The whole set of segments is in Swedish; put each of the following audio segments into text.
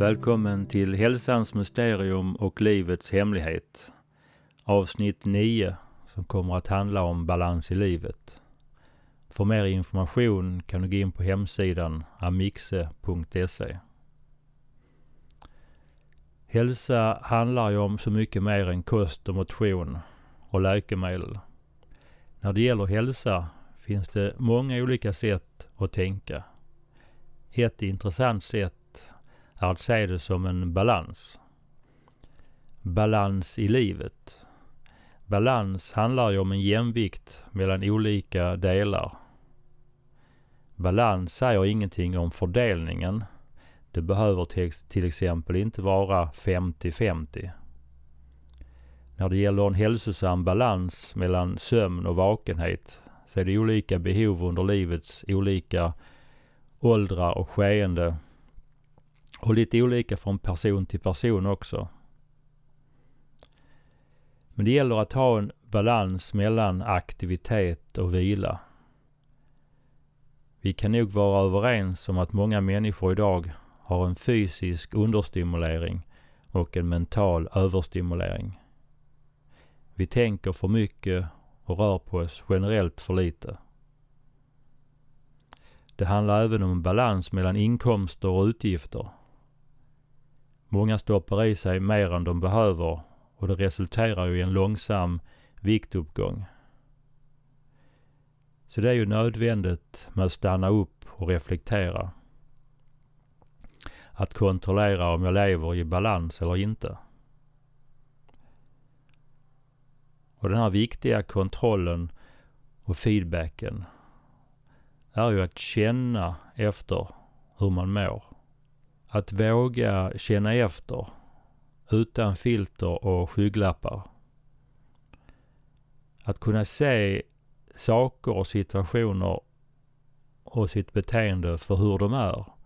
Välkommen till Hälsans mysterium och livets hemlighet. Avsnitt 9 som kommer att handla om balans i livet. För mer information kan du gå in på hemsidan amixe.se. Hälsa handlar ju om så mycket mer än kost och motion och läkemedel. När det gäller hälsa finns det många olika sätt att tänka. Ett intressant sätt är att se det som en balans. Balans i livet. Balans handlar ju om en jämvikt mellan olika delar. Balans säger ingenting om fördelningen. Det behöver till exempel inte vara 50-50. När det gäller en hälsosam balans mellan sömn och vakenhet så är det olika behov under livets olika åldrar och skeende och lite olika från person till person också. Men det gäller att ha en balans mellan aktivitet och vila. Vi kan nog vara överens om att många människor idag har en fysisk understimulering och en mental överstimulering. Vi tänker för mycket och rör på oss generellt för lite. Det handlar även om balans mellan inkomster och utgifter. Många stoppar i sig mer än de behöver och det resulterar ju i en långsam viktuppgång. Så det är ju nödvändigt med att stanna upp och reflektera. Att kontrollera om jag lever i balans eller inte. Och den här viktiga kontrollen och feedbacken är ju att känna efter hur man mår. Att våga känna efter utan filter och skygglappar. Att kunna se saker och situationer och sitt beteende för hur de är.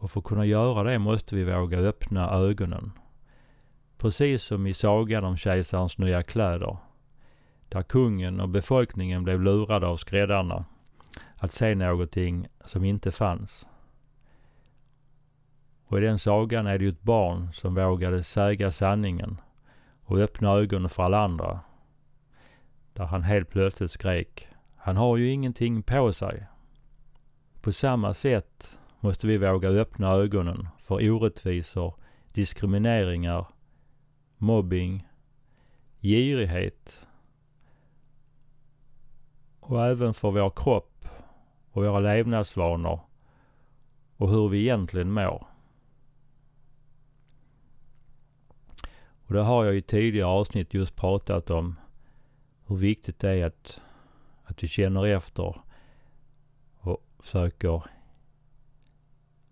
Och för att kunna göra det måste vi våga öppna ögonen. Precis som i sagan om kejsarens nya kläder. Där kungen och befolkningen blev lurade av skräddarna att se någonting som inte fanns. Och i den sagan är det ju ett barn som vågade säga sanningen och öppna ögonen för alla andra. Där han helt plötsligt skrek, han har ju ingenting på sig. På samma sätt måste vi våga öppna ögonen för orättvisor, diskrimineringar, mobbing, girighet och även för vår kropp och våra levnadsvanor och hur vi egentligen mår. Och det har jag i tidigare avsnitt just pratat om hur viktigt det är att, att vi känner efter och försöker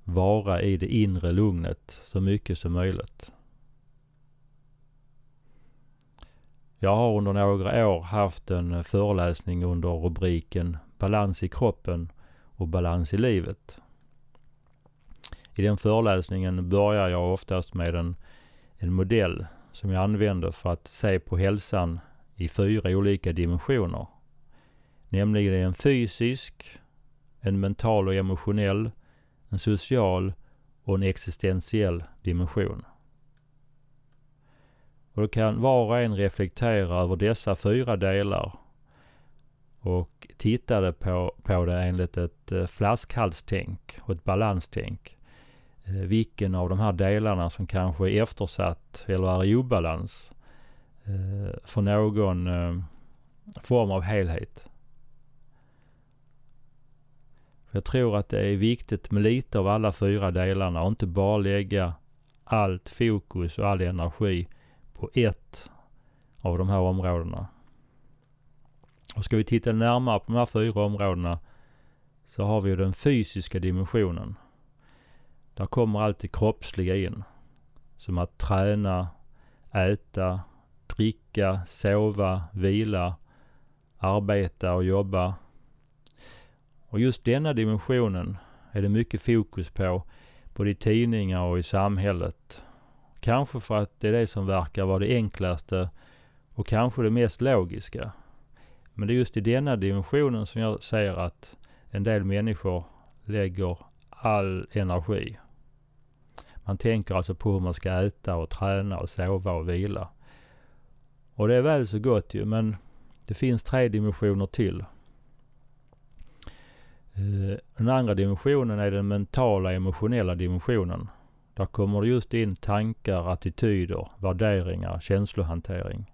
vara i det inre lugnet så mycket som möjligt. Jag har under några år haft en föreläsning under rubriken Balans i kroppen och balans i livet. I den föreläsningen börjar jag oftast med en, en modell som jag använder för att se på hälsan i fyra olika dimensioner. Nämligen en fysisk, en mental och emotionell, en social och en existentiell dimension. Och då kan var och en reflektera över dessa fyra delar och titta på, på det enligt ett eh, flaskhalstänk och ett balanstänk. Eh, vilken av de här delarna som kanske är eftersatt eller är i obalans eh, för någon form av helhet. Jag tror att det är viktigt med lite av alla fyra delarna och inte bara lägga allt fokus och all energi på ett av de här områdena. Och ska vi titta närmare på de här fyra områdena så har vi ju den fysiska dimensionen. Där kommer allt det kroppsliga in. Som att träna, äta, dricka, sova, vila, arbeta och jobba. Och just denna dimensionen är det mycket fokus på både i tidningar och i samhället. Kanske för att det är det som verkar vara det enklaste och kanske det mest logiska. Men det är just i denna dimensionen som jag ser att en del människor lägger all energi. Man tänker alltså på hur man ska äta och träna och sova och vila. Och det är väl så gott ju, men det finns tre dimensioner till. Eh, den andra dimensionen är den mentala emotionella dimensionen. Där kommer det just in tankar, attityder, värderingar, känslohantering.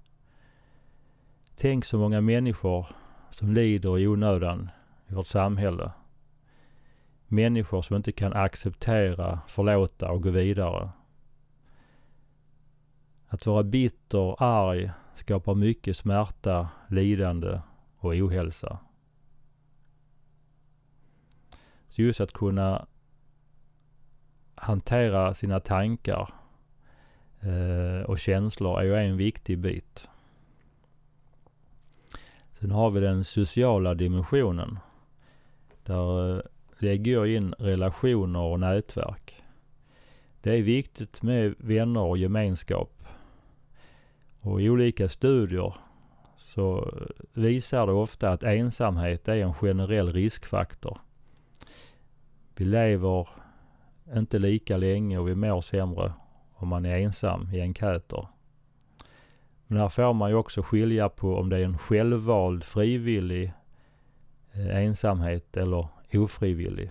Tänk så många människor som lider i onödan i vårt samhälle. Människor som inte kan acceptera, förlåta och gå vidare. Att vara bitter, arg, skapar mycket smärta, lidande och ohälsa. Så just att kunna hantera sina tankar eh, och känslor är ju en viktig bit. Sen har vi den sociala dimensionen. Där eh, lägger jag in relationer och nätverk. Det är viktigt med vänner och gemenskap. Och i olika studier så eh, visar det ofta att ensamhet är en generell riskfaktor. Vi lever inte lika länge och vi mår sämre om man är ensam i enkäter. Men här får man ju också skilja på om det är en självvald frivillig eh, ensamhet eller ofrivillig.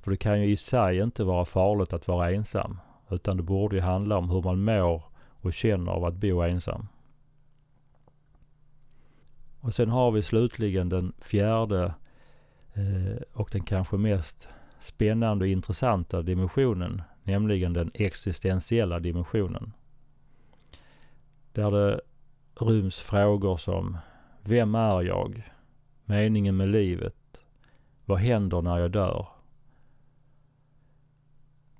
För det kan ju i sig inte vara farligt att vara ensam. Utan det borde ju handla om hur man mår och känner av att bo ensam. Och sen har vi slutligen den fjärde eh, Eh, och den kanske mest spännande och intressanta dimensionen, nämligen den existentiella dimensionen. Där det ryms frågor som Vem är jag? Meningen med livet? Vad händer när jag dör?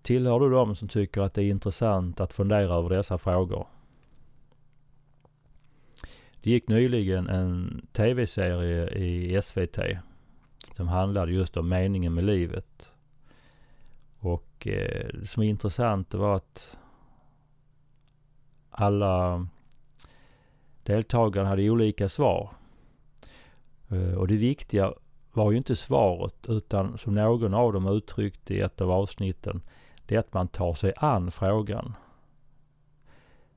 Tillhör du de som tycker att det är intressant att fundera över dessa frågor? Det gick nyligen en tv-serie i SVT som handlade just om meningen med livet. Och eh, det som är intressant var att alla deltagarna hade olika svar. Eh, och det viktiga var ju inte svaret utan som någon av dem uttryckte i ett av avsnitten det är att man tar sig an frågan.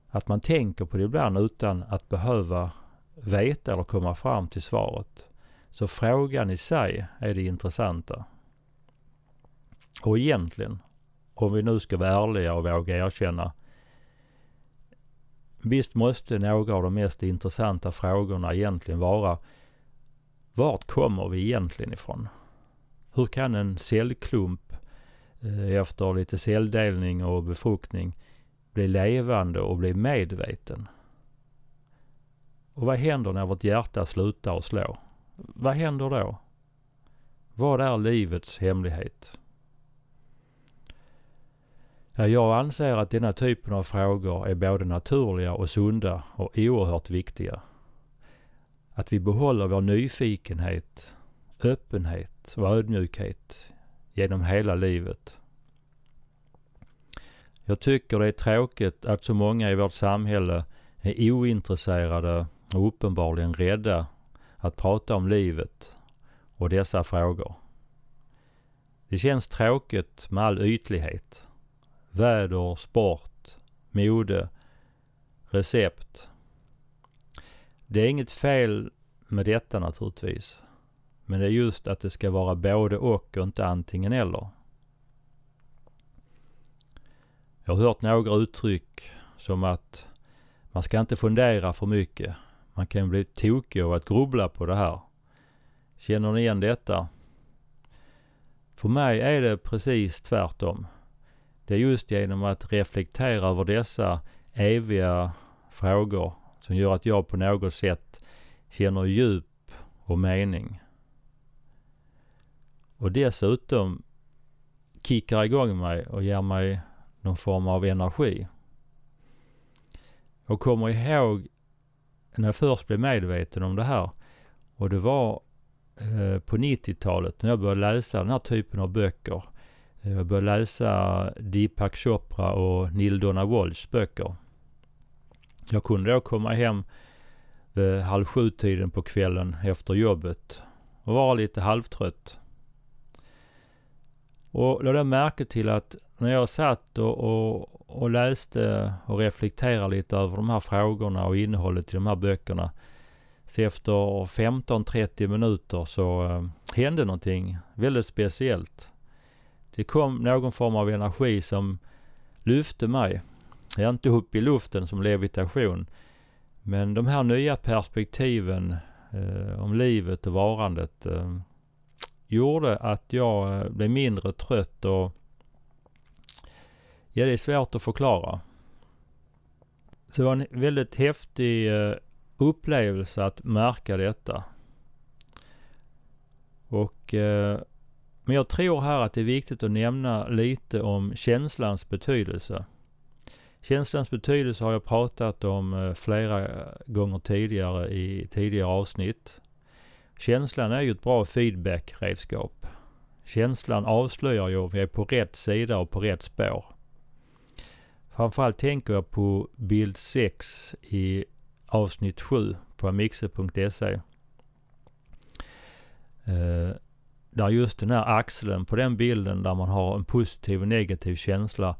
Att man tänker på det ibland utan att behöva veta eller komma fram till svaret. Så frågan i sig är det intressanta. Och egentligen, om vi nu ska vara ärliga och våga erkänna. Visst måste några av de mest intressanta frågorna egentligen vara vart kommer vi egentligen ifrån? Hur kan en cellklump eh, efter lite celldelning och befruktning bli levande och bli medveten. Och vad händer när vårt hjärta slutar att slå? Vad händer då? Vad är livets hemlighet? Jag anser att denna typen av frågor är både naturliga och sunda och oerhört viktiga. Att vi behåller vår nyfikenhet, öppenhet och ödmjukhet genom hela livet. Jag tycker det är tråkigt att så många i vårt samhälle är ointresserade och uppenbarligen rädda att prata om livet och dessa frågor. Det känns tråkigt med all ytlighet. Väder, sport, mode, recept. Det är inget fel med detta naturligtvis. Men det är just att det ska vara både och och inte antingen eller. Jag har hört några uttryck som att man ska inte fundera för mycket. Man kan bli tokig av att grubbla på det här. Känner ni igen detta? För mig är det precis tvärtom. Det är just genom att reflektera över dessa eviga frågor som gör att jag på något sätt känner djup och mening och dessutom kickar igång mig och ger mig någon form av energi. Jag kommer ihåg när jag först blev medveten om det här och det var eh, på 90-talet när jag började läsa den här typen av böcker. Eh, jag började läsa Deepak Chopra och Neil Donald böcker. Jag kunde då komma hem vid halv sju-tiden på kvällen efter jobbet och vara lite halvtrött. Och lade märke till att när jag satt och, och, och, läste och reflekterade lite över de här frågorna och innehållet i de här böckerna. Så efter 15-30 minuter så eh, hände någonting väldigt speciellt. Det kom någon form av energi som lyfte mig. Jag är inte upp i luften som levitation. Men de här nya perspektiven eh, om livet och varandet eh, gjorde att jag eh, blev mindre trött och ja, det är svårt att förklara. Så det var en väldigt häftig eh, upplevelse att märka detta. Och eh, men jag tror här att det är viktigt att nämna lite om känslans betydelse. Känslans betydelse har jag pratat om eh, flera gånger tidigare i tidigare avsnitt. Känslan är ju ett bra feedbackredskap. Känslan avslöjar ju om vi är på rätt sida och på rätt spår. Framförallt tänker jag på bild 6 i avsnitt 7 på amixe.se. Eh, där just den här axeln på den bilden där man har en positiv och negativ känsla.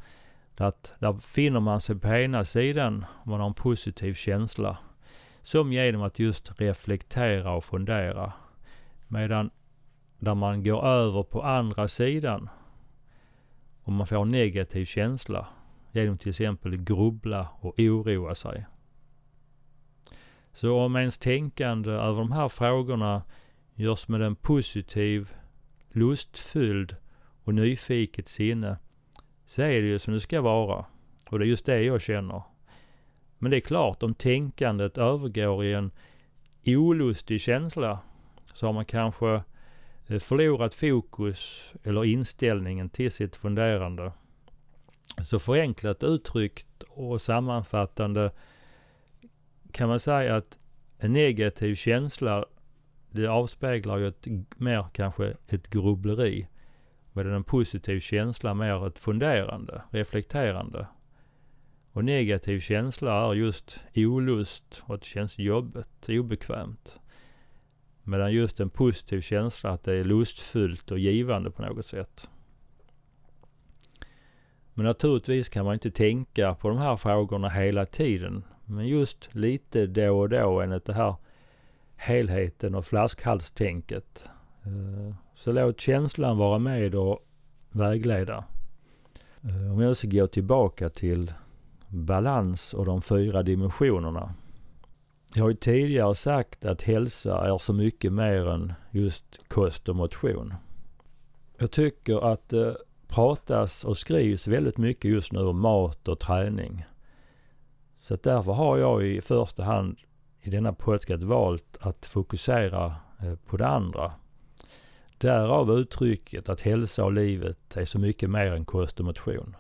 Att där finner man sig på ena sidan om man har en positiv känsla. Som genom att just reflektera och fundera. Medan där man går över på andra sidan om man får en negativ känsla genom till exempel grubbla och oroa sig. Så om ens tänkande över de här frågorna görs med en positiv lustfylld och nyfiket sinne så är det ju som det ska vara. Och det är just det jag känner. Men det är klart, om tänkandet övergår i en olustig känsla så har man kanske eh, förlorat fokus eller inställningen till sitt funderande. Så förenklat uttryckt och sammanfattande kan man säga att en negativ känsla det avspeglar ju ett, mer kanske ett grubbleri. Medan en positiv känsla mer ett funderande, reflekterande. Och negativ känsla är just olust och att det känns jobbigt, obekvämt. Medan just en positiv känsla att det är lustfyllt och givande på något sätt. Men naturligtvis kan man inte tänka på de här frågorna hela tiden. Men just lite då och då enligt det här helheten och flaskhalstänket. Eh, så låt känslan vara med och vägleda. Eh, om jag ska gå tillbaka till balans och de fyra dimensionerna. Jag har ju tidigare sagt att hälsa är så mycket mer än just kost och motion. Jag tycker att eh, pratas och skrivs väldigt mycket just nu om mat och träning. Så därför har jag i första hand i denna podcast valt att fokusera eh, på det andra. Därav uttrycket att hälsa och livet är så mycket mer än kost och motion.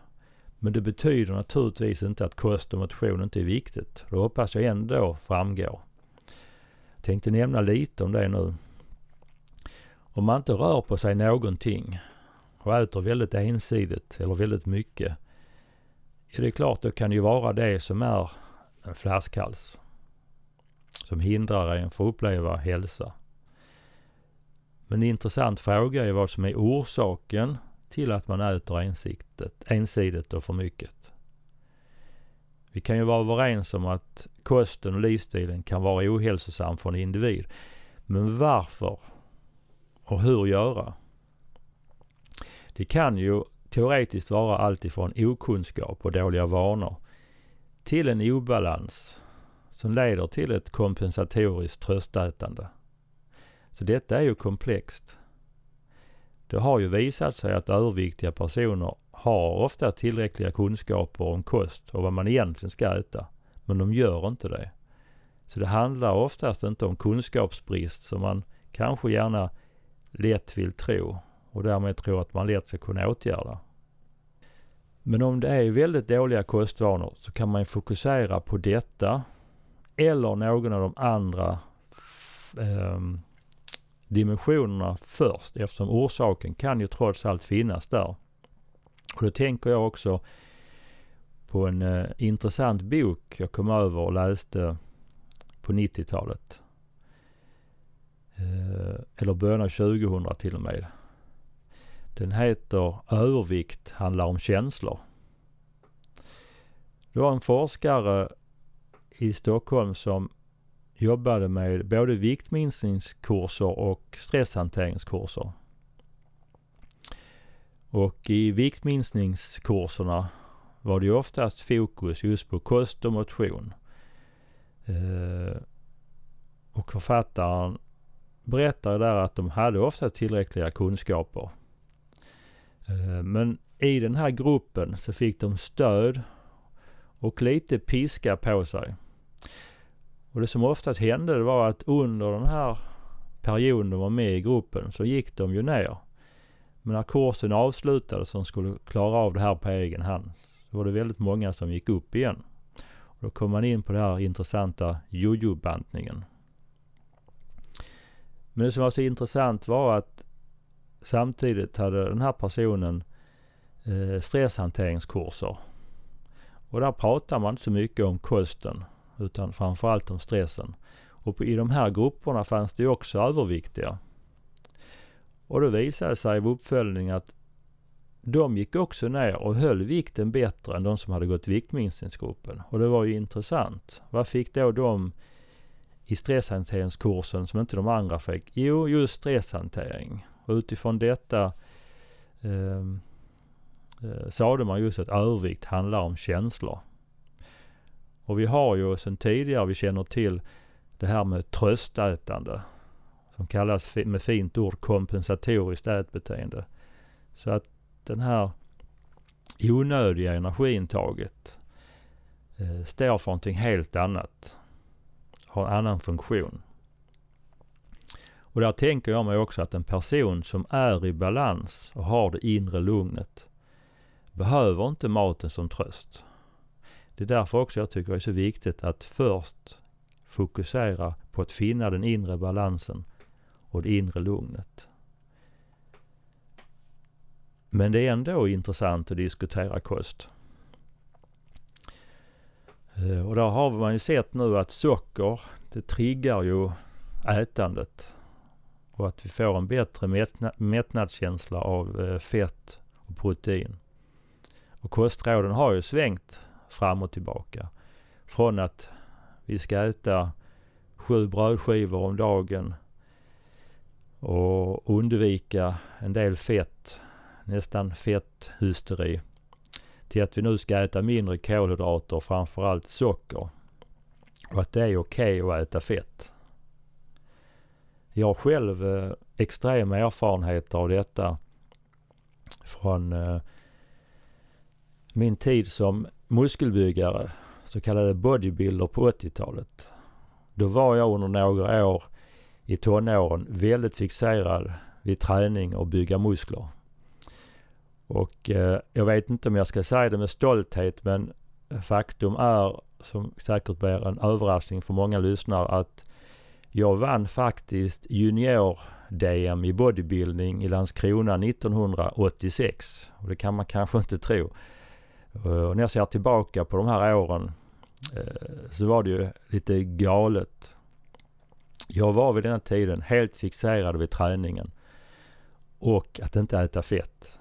Men det betyder naturligtvis inte att kost och motion inte är viktigt. Det hoppas jag ändå framgår. Jag tänkte nämna lite om det nu. Om man inte rör på sig någonting och äter väldigt ensidigt eller väldigt mycket. Är det klart, då kan det ju vara det som är en flaskhals som hindrar en från att uppleva hälsa. Men en intressant fråga är vad som är orsaken till att man äter ensidigt, ensidigt och för mycket. Vi kan ju vara överens om att kosten och livsstilen kan vara ohälsosam för en individ. Men varför och hur göra? Det kan ju teoretiskt vara alltifrån okunskap och dåliga vanor till en obalans som leder till ett kompensatoriskt tröstätande. Så detta är ju komplext. Det har ju visat sig att överviktiga personer har ofta tillräckliga kunskaper om kost och vad man egentligen ska äta. Men de gör inte det. Så det handlar oftast inte om kunskapsbrist som man kanske gärna lätt vill tro och därmed tror att man lätt ska kunna åtgärda. Men om det är väldigt dåliga kostvanor så kan man fokusera på detta eller någon av de andra eh, dimensionerna först eftersom orsaken kan ju trots allt finnas där. Och då tänker jag också på en eh, intressant bok jag kom över och läste på 90-talet. Eh, eller början av 2000 till och med. Den heter Övervikt handlar om känslor. Det var en forskare i Stockholm som jobbade med både viktminskningskurser och stresshanteringskurser. Och i viktminskningskurserna var det oftast fokus just på kost och motion. Eh, och författaren berättar där att de hade ofta tillräckliga kunskaper. Eh, men i den här gruppen så fick de stöd och lite piska på sig. Och det som oftast hände det var att under den här perioden de var med i gruppen så gick de ju ner. Men när kursen avslutades som skulle klara av det här på egen hand så var det väldigt många som gick upp igen. Och då kom man in på den här intressanta jojo-bantningen. Men det som var så intressant var att samtidigt hade den här personen eh, stresshanteringskurser. Och där pratar man inte så mycket om kosten utan framförallt om stressen. Och i de här grupperna fanns det också överviktiga. Och då visade det sig i uppföljning att de gick också ner och höll vikten bättre än de som hade gått viktminskningsgruppen. Och det var ju intressant. Vad fick då de i stresshanteringskursen som inte de andra fick? Jo, just stresshantering. Och utifrån detta ehm, eh, sade man just att övervikt handlar om känslor. Och vi har ju sedan tidigare, vi känner till det här med tröstätande. Som kallas med fint ord kompensatoriskt ätbeteende. Så att den här onödiga energiintaget eh, står för någonting helt annat. Har en annan funktion. Och där tänker jag mig också att en person som är i balans och har det inre lugnet behöver inte maten som tröst. Det är därför också jag tycker det är så viktigt att först fokusera på att finna den inre balansen och det inre lugnet. Men det är ändå intressant att diskutera kost. Eh, och där har man ju sett nu att socker, det triggar ju ätandet. Och att vi får en bättre mättnadskänsla av eh, fett och protein. Och kostråden har ju svängt fram och tillbaka. Från att vi ska äta sju brödskivor om dagen och undvika en del fett, nästan fetthysteri, till att vi nu ska äta mindre kolhydrater framförallt socker. Och att det är okej okay att äta fett. Jag har själv eh, extrema erfarenheter av detta från eh, min tid som muskelbyggare, så kallade bodybuilder på 80-talet. Då var jag under några år i tonåren väldigt fixerad vid träning och bygga muskler. Och eh, jag vet inte om jag ska säga det med stolthet men faktum är, som säkert blir en överraskning för många lyssnare, att jag vann faktiskt junior-DM i bodybuilding i Landskrona 1986. Och det kan man kanske inte tro. Eh, och när jag ser tillbaka på de här åren eh, så var det ju lite galet. Jag var vid den tiden helt fixerad vid träningen och att inte äta fett.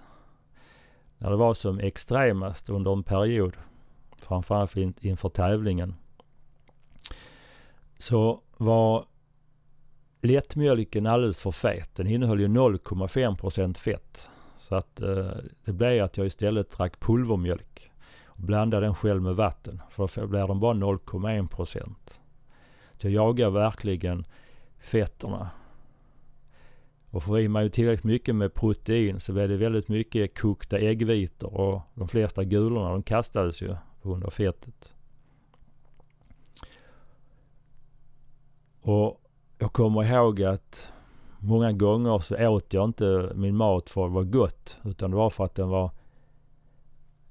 När det var som extremast under en period, framförallt inför tävlingen, så var lättmjölken alldeles för fet. Den innehöll ju 0,5% fett. Så att eh, det blev att jag istället drack pulvermjölk och blandade den själv med vatten. För då blir den bara 0,1%. Så jag jagar verkligen fetterna. Och får i mig tillräckligt mycket med protein så blir det väldigt mycket kokta äggvitor och de flesta gulorna de kastades ju på grund av fettet. Och jag kommer ihåg att Många gånger så åt jag inte min mat för att det var gott. Utan det var för att den var...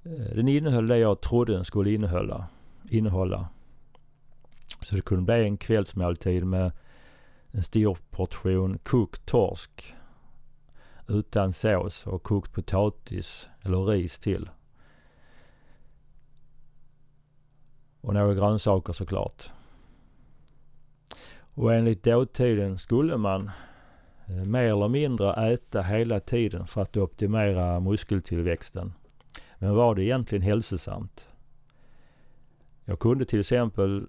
Eh, den innehöll det jag trodde den skulle innehålla. innehålla. Så det kunde bli en kvällsmåltid med en stor portion kokt torsk. utan sås och kokt potatis eller ris till. Och några grönsaker såklart. Och enligt dåtiden skulle man eh, mer eller mindre äta hela tiden för att optimera muskeltillväxten. Men var det egentligen hälsosamt? Jag kunde till exempel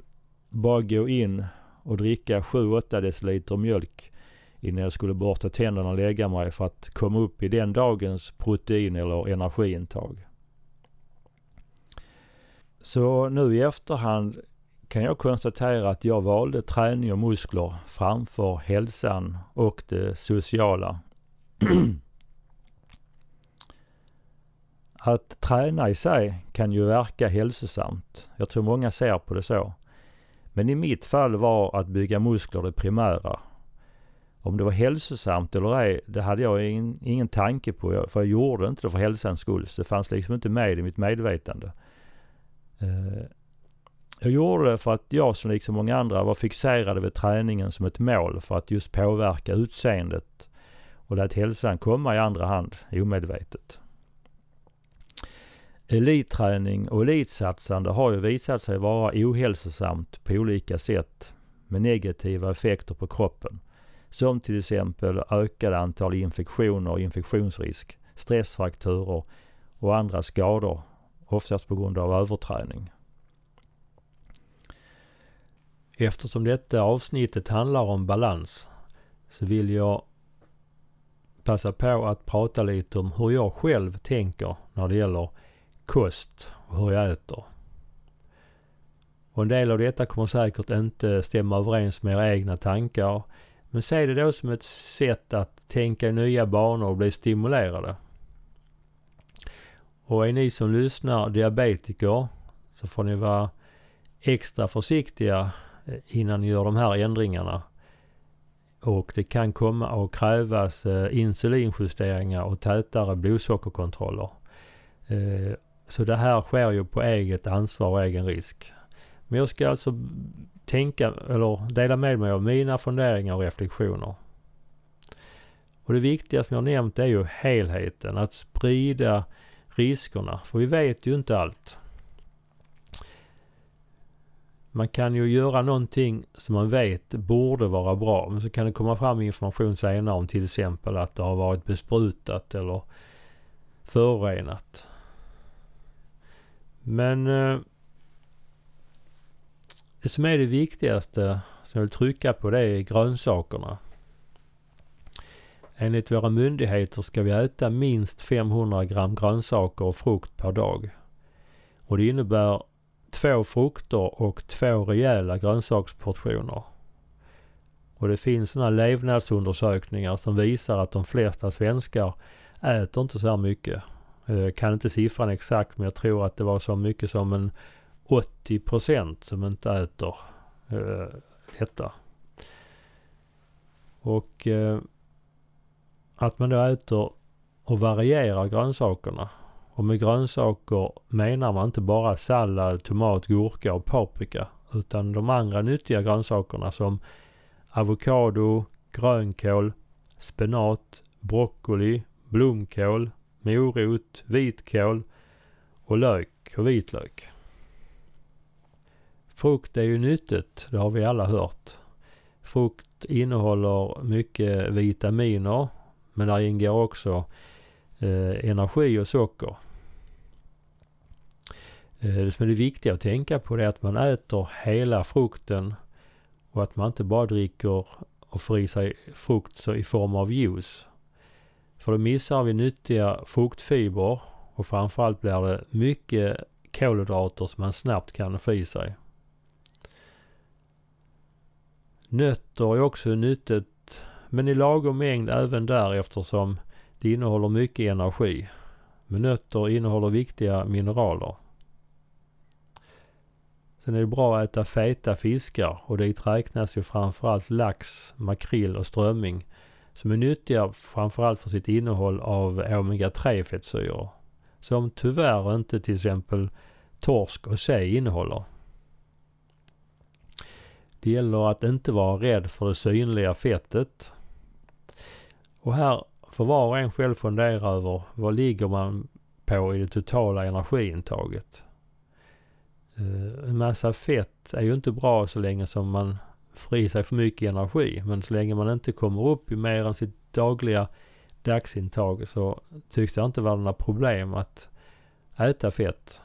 bara gå in och dricka 7-8 deciliter mjölk innan jag skulle borsta tänderna och lägga mig för att komma upp i den dagens protein eller energiintag. Så nu i efterhand kan jag konstatera att jag valde träning och muskler framför hälsan och det sociala. att träna i sig kan ju verka hälsosamt. Jag tror många ser på det så. Men i mitt fall var att bygga muskler det primära. Om det var hälsosamt eller ej, det hade jag ingen, ingen tanke på. För jag gjorde inte det för hälsans skull. Så det fanns liksom inte med i mitt medvetande. Eh, jag gjorde det för att jag som liksom många andra var fixerade vid träningen som ett mål för att just påverka utseendet och lät hälsan komma i andra hand omedvetet. Elitträning och elitsatsande har ju visat sig vara ohälsosamt på olika sätt med negativa effekter på kroppen. Som till exempel ökade antal infektioner och infektionsrisk, stressfrakturer och andra skador, oftast på grund av överträning. Eftersom detta avsnittet handlar om balans så vill jag passa på att prata lite om hur jag själv tänker när det gäller kost och hur jag äter. Och en del av detta kommer säkert inte stämma överens med era egna tankar. Men se det då som ett sätt att tänka i nya banor och bli stimulerade. Och är ni som lyssnar diabetiker så får ni vara extra försiktiga Eh, innan ni gör de här ändringarna. Och det kan komma att krävas eh, insulinjusteringar och tätare blodsockerkontroller. Eh, så det här sker ju på eget ansvar och egen risk. Men jag ska alltså tänka eller dela med mig av mina funderingar och reflektioner. Och det viktiga som jag nämnt är ju helheten. Att sprida riskerna. För vi vet ju inte allt. Man kan ju göra någonting som man vet borde vara bra. Men så kan det komma fram information senare om till exempel att det har varit besprutat eller förorenat. Men eh, det som är det viktigaste som jag vill trycka på det är grönsakerna. Enligt våra myndigheter ska vi äta minst 500 gram grönsaker och frukt per dag. Och det innebär två frukter och två rejäla grönsaksportioner. Och det finns sådana levnadsundersökningar som visar att de flesta svenskar äter inte så här mycket. Jag kan inte siffran exakt men jag tror att det var så mycket som en 80 procent som inte äter eh, detta. Och eh, att man då äter och varierar grönsakerna. Och med grönsaker menar man inte bara sallad, tomat, gurka och paprika. Utan de andra nyttiga grönsakerna som avokado, grönkål, spenat, broccoli, blomkål, morot, vitkål och lök och vitlök. Frukt är ju nyttigt, det har vi alla hört. Frukt innehåller mycket vitaminer men där ingår också eh, energi och socker. Eh, det som är det viktiga att tänka på är att man äter hela frukten och att man inte bara dricker och får i sig frukt i form av juice. För då missar vi nyttiga fruktfiber och framförallt blir det mycket kolhydrater som man snabbt kan få i sig. Nötter är också nyttigt men i lagom mängd även där eftersom det innehåller mycket energi. Men nötter innehåller viktiga mineraler. Sen är det bra att äta feta fiskar och dit räknas ju framförallt lax, makrill och strömming som är nyttiga framförallt för sitt innehåll av omega-3 fettsyror. Som tyvärr inte till exempel torsk och sej innehåller. Det gäller att inte vara rädd för det synliga fettet. Och här får var och en själv fundera över vad ligger man på i det totala energiintaget. Eh, en massa fett är ju inte bra så länge som man får i sig för mycket energi. Men så länge man inte kommer upp i mer än sitt dagliga dagsintag så tycks det inte vara några problem att äta fett.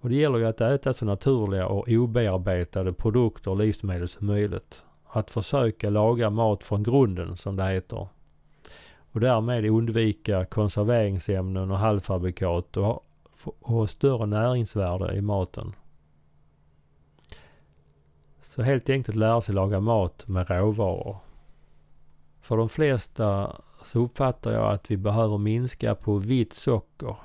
Och det gäller ju att äta så naturliga och obearbetade produkter och livsmedel som möjligt. Att försöka laga mat från grunden som det heter. Och därmed undvika konserveringsämnen och halvfabrikat och ha större näringsvärde i maten. Så helt enkelt lära sig laga mat med råvaror. För de flesta så uppfattar jag att vi behöver minska på vitt socker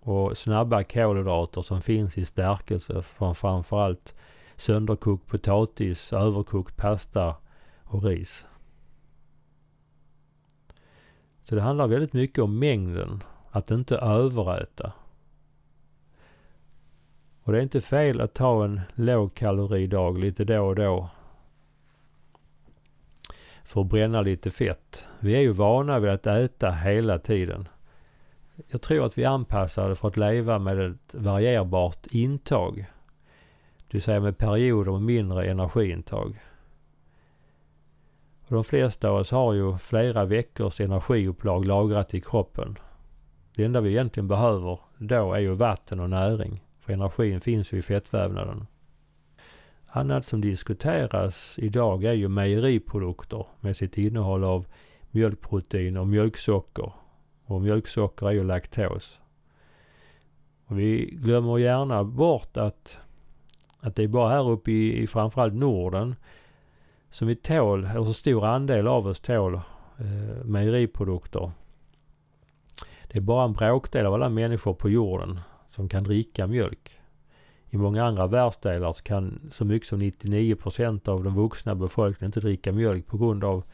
och snabba kolhydrater som finns i stärkelse från framförallt sönderkokt potatis, överkokt pasta och ris. Så det handlar väldigt mycket om mängden, att inte överäta. Och det är inte fel att ta en lågkaloridag lite då och då. För att bränna lite fett. Vi är ju vana vid att äta hela tiden. Jag tror att vi är anpassade för att leva med ett varierbart intag. Det vill säga med perioder med mindre energiintag. Och de flesta av oss har ju flera veckors energiupplag lagrat i kroppen. Det enda vi egentligen behöver då är ju vatten och näring. För energin finns ju i fettvävnaden. Annat som diskuteras idag är ju mejeriprodukter med sitt innehåll av mjölkprotein och mjölksocker. Och mjölksocker är ju laktos. Och vi glömmer gärna bort att, att det är bara här uppe i, i framförallt Norden som vi tål, eller så stor andel av oss tål eh, mejeriprodukter. Det är bara en bråkdel av alla människor på jorden som kan dricka mjölk. I många andra världsdelar så kan så mycket som 99% av den vuxna befolkningen inte dricka mjölk på grund av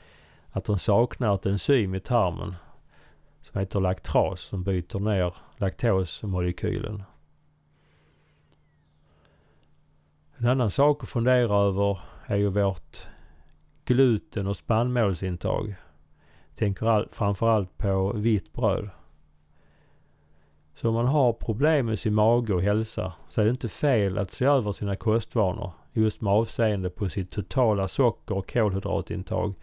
att de saknar ett enzym i tarmen som heter laktras som byter ner laktosmolekylen. En annan sak att fundera över är ju vårt gluten och spannmålsintag. Tänker all, framförallt på vitt bröd. Så om man har problem med sin mage och hälsa så är det inte fel att se över sina kostvanor just med avseende på sitt totala socker och kolhydratintag,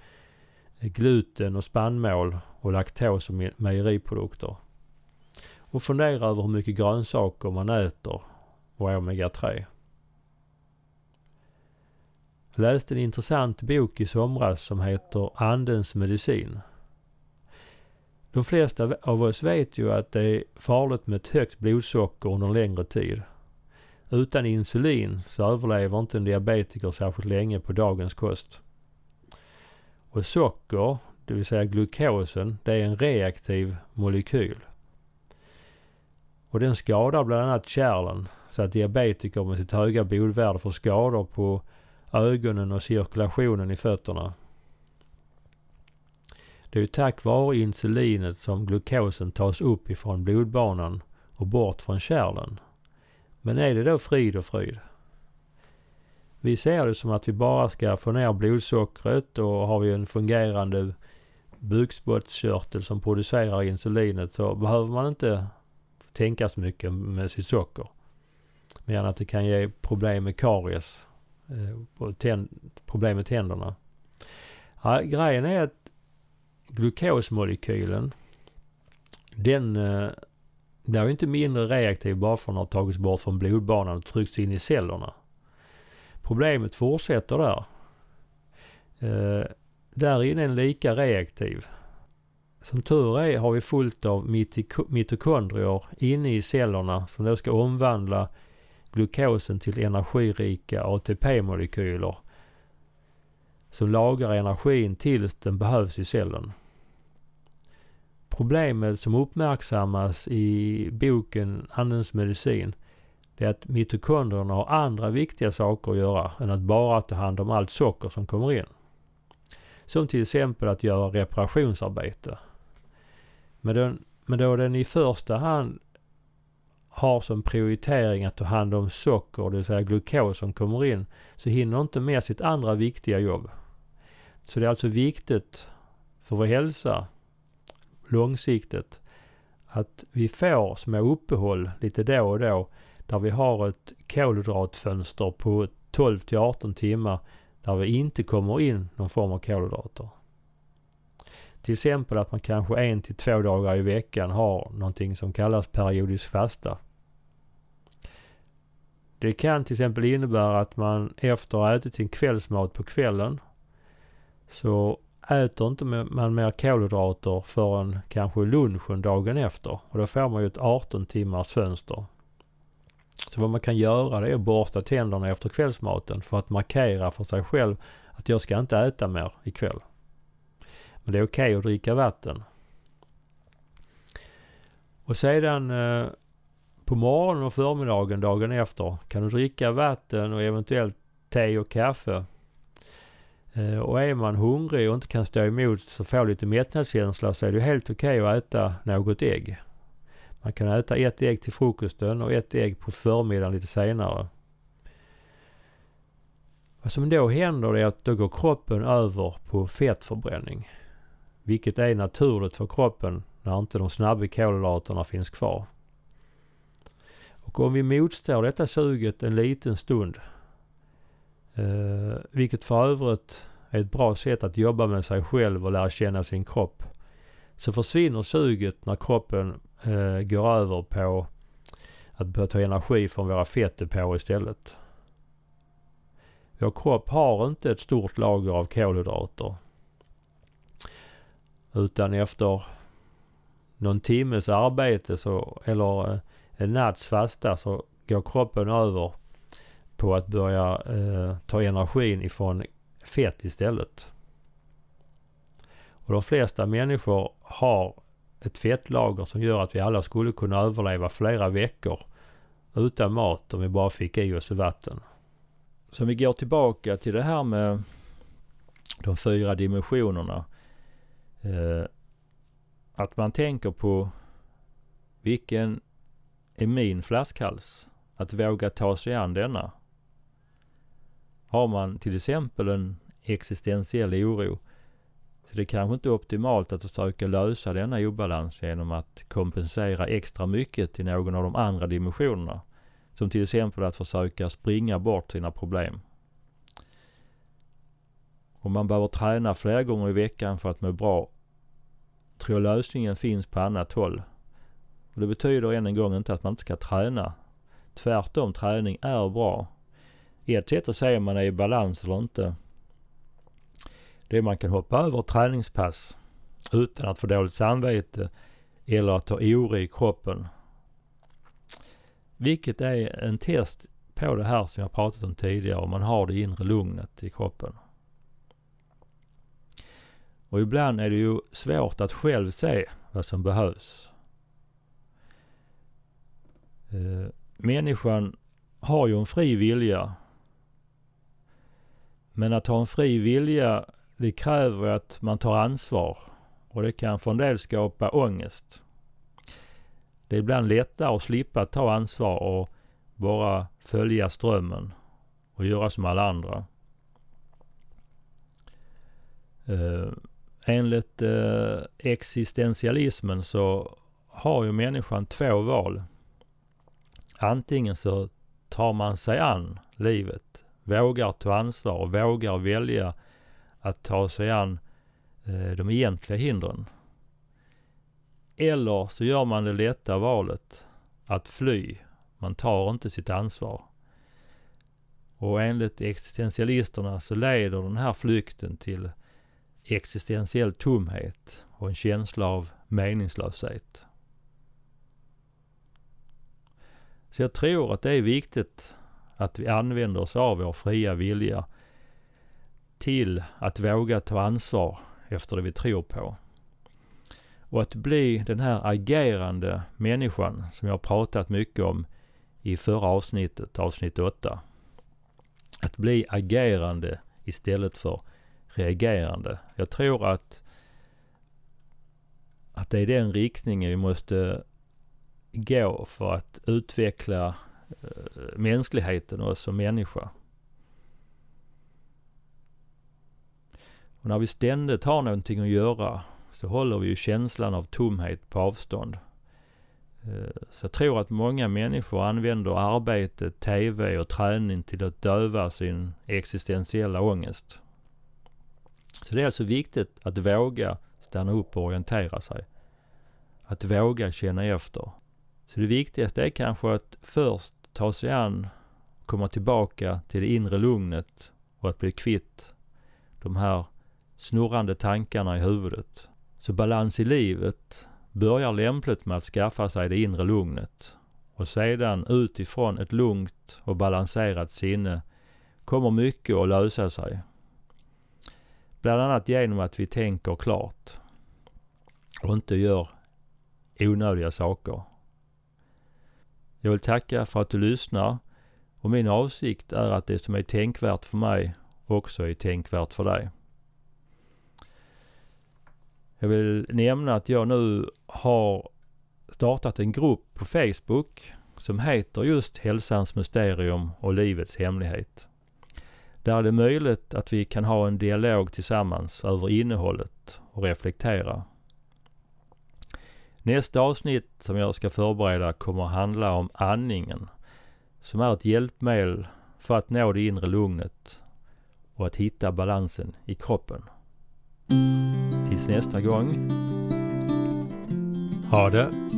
gluten och spannmål och laktos och mejeriprodukter. Och fundera över hur mycket grönsaker man äter och omega-3. Jag läste en intressant bok i somras som heter Andens medicin. De flesta av oss vet ju att det är farligt med ett högt blodsocker under en längre tid. Utan insulin så överlever inte en diabetiker särskilt länge på dagens kost. Och socker, det vill säga glukosen, det är en reaktiv molekyl. Och den skadar bland annat kärlen så att diabetiker med sitt höga blodvärde får skador på ögonen och cirkulationen i fötterna. Det är ju tack vare insulinet som glukosen tas upp ifrån blodbanan och bort från kärlen. Men är det då frid och fröjd? Vi ser det som att vi bara ska få ner blodsockret och har vi en fungerande bukspottkörtel som producerar insulinet så behöver man inte tänka så mycket med sitt socker. Mer än att det kan ge problem med karies Eh, problem med tänderna. Ja, grejen är att glukosmolekylen den eh, blir ju inte mindre reaktiv bara för att den har tagits bort från blodbanan och tryckts in i cellerna. Problemet fortsätter där. Eh, där inne är den lika reaktiv. Som tur är har vi fullt av mitokondrier inne i cellerna som då ska omvandla glukosen till energirika ATP-molekyler som lagrar energin tills den behövs i cellen. Problemet som uppmärksammas i boken Andens medicin det är att mitokondrierna har andra viktiga saker att göra än att bara ta hand om allt socker som kommer in. Som till exempel att göra reparationsarbete. Men, den, men då den i första hand har som prioritering att ta hand om socker, det vill säga glukos som kommer in, så hinner inte med sitt andra viktiga jobb. Så det är alltså viktigt för vår hälsa långsiktigt att vi får små uppehåll lite då och då där vi har ett kolhydratfönster på 12 till 18 timmar där vi inte kommer in någon form av kolhydrater. Till exempel att man kanske en till två dagar i veckan har någonting som kallas periodisk fasta. Det kan till exempel innebära att man efter att ha ätit sin kvällsmat på kvällen så äter inte man mer kolhydrater förrän kanske lunchen dagen efter. Och då får man ju ett 18 timmars fönster. Så vad man kan göra det är att borsta tänderna efter kvällsmaten för att markera för sig själv att jag ska inte äta mer ikväll. Men det är okej okay att dricka vatten. Och sedan eh, på morgonen och förmiddagen dagen efter kan du dricka vatten och eventuellt te och kaffe. Eh, och är man hungrig och inte kan stå emot så får lite mättnadskänsla så är det helt okej okay att äta något ägg. Man kan äta ett ägg till frukosten och ett ägg på förmiddagen lite senare. Vad som då händer är att då går kroppen över på fettförbränning. Vilket är naturligt för kroppen när inte de snabba kolhydraterna finns kvar. Och om vi motstår detta suget en liten stund, eh, vilket för övrigt är ett bra sätt att jobba med sig själv och lära känna sin kropp, så försvinner suget när kroppen eh, går över på att börja ta energi från våra fettdepåer istället. Vår kropp har inte ett stort lager av kolhydrater. Utan efter någon timmes arbete så, eller eh, en natts fasta så går kroppen över på att börja eh, ta energin ifrån fett istället. Och de flesta människor har ett fettlager som gör att vi alla skulle kunna överleva flera veckor utan mat om vi bara fick i oss vatten. Så om vi går tillbaka till det här med de fyra dimensionerna. Eh, att man tänker på vilken är min flaskhals? Att våga ta sig an denna. Har man till exempel en existentiell oro så det är kanske inte är optimalt att försöka lösa denna obalans genom att kompensera extra mycket till någon av de andra dimensionerna. Som till exempel att försöka springa bort sina problem. Om man behöver träna flera gånger i veckan för att må bra, tror jag lösningen finns på annat håll. Och det betyder än en gång inte att man inte ska träna. Tvärtom, träning är bra. Ett sätt att se om man är i balans eller inte, det är man kan hoppa över träningspass utan att få dåligt samvete eller att ha oro i kroppen. Vilket är en test på det här som jag pratat om tidigare, om man har det inre lugnet i kroppen. Och ibland är det ju svårt att själv se vad som behövs. Eh, människan har ju en fri vilja. Men att ha en fri vilja det kräver att man tar ansvar och det kan för en del skapa ångest. Det är ibland lättare att slippa ta ansvar och bara följa strömmen och göra som alla andra. Eh, enligt eh, existentialismen så har ju människan två val. Antingen så tar man sig an livet, vågar ta ansvar och vågar välja att ta sig an eh, de egentliga hindren. Eller så gör man det lätta valet att fly. Man tar inte sitt ansvar. Och enligt existentialisterna så leder den här flykten till existentiell tomhet och en känsla av meningslöshet. Så jag tror att det är viktigt att vi använder oss av vår fria vilja till att våga ta ansvar efter det vi tror på. Och att bli den här agerande människan som jag pratat mycket om i förra avsnittet, avsnitt 8. Att bli agerande istället för reagerande. Jag tror att, att det är den riktningen vi måste gå för att utveckla eh, mänskligheten och oss som människa. Och när vi ständigt har någonting att göra så håller vi ju känslan av tomhet på avstånd. Eh, så jag tror att många människor använder arbete, TV och träning till att döva sin existentiella ångest. Så det är alltså viktigt att våga stanna upp och orientera sig. Att våga känna efter. Så det viktigaste är kanske att först ta sig an, komma tillbaka till det inre lugnet och att bli kvitt de här snurrande tankarna i huvudet. Så balans i livet börjar lämpligt med att skaffa sig det inre lugnet och sedan utifrån ett lugnt och balanserat sinne kommer mycket att lösa sig. Bland annat genom att vi tänker klart och inte gör onödiga saker. Jag vill tacka för att du lyssnar och min avsikt är att det som är tänkvärt för mig också är tänkvärt för dig. Jag vill nämna att jag nu har startat en grupp på Facebook som heter just Hälsans mysterium och livets hemlighet. Där det är möjligt att vi kan ha en dialog tillsammans över innehållet och reflektera. Nästa avsnitt som jag ska förbereda kommer att handla om andningen som är ett hjälpmedel för att nå det inre lugnet och att hitta balansen i kroppen. Tills nästa gång. Ha det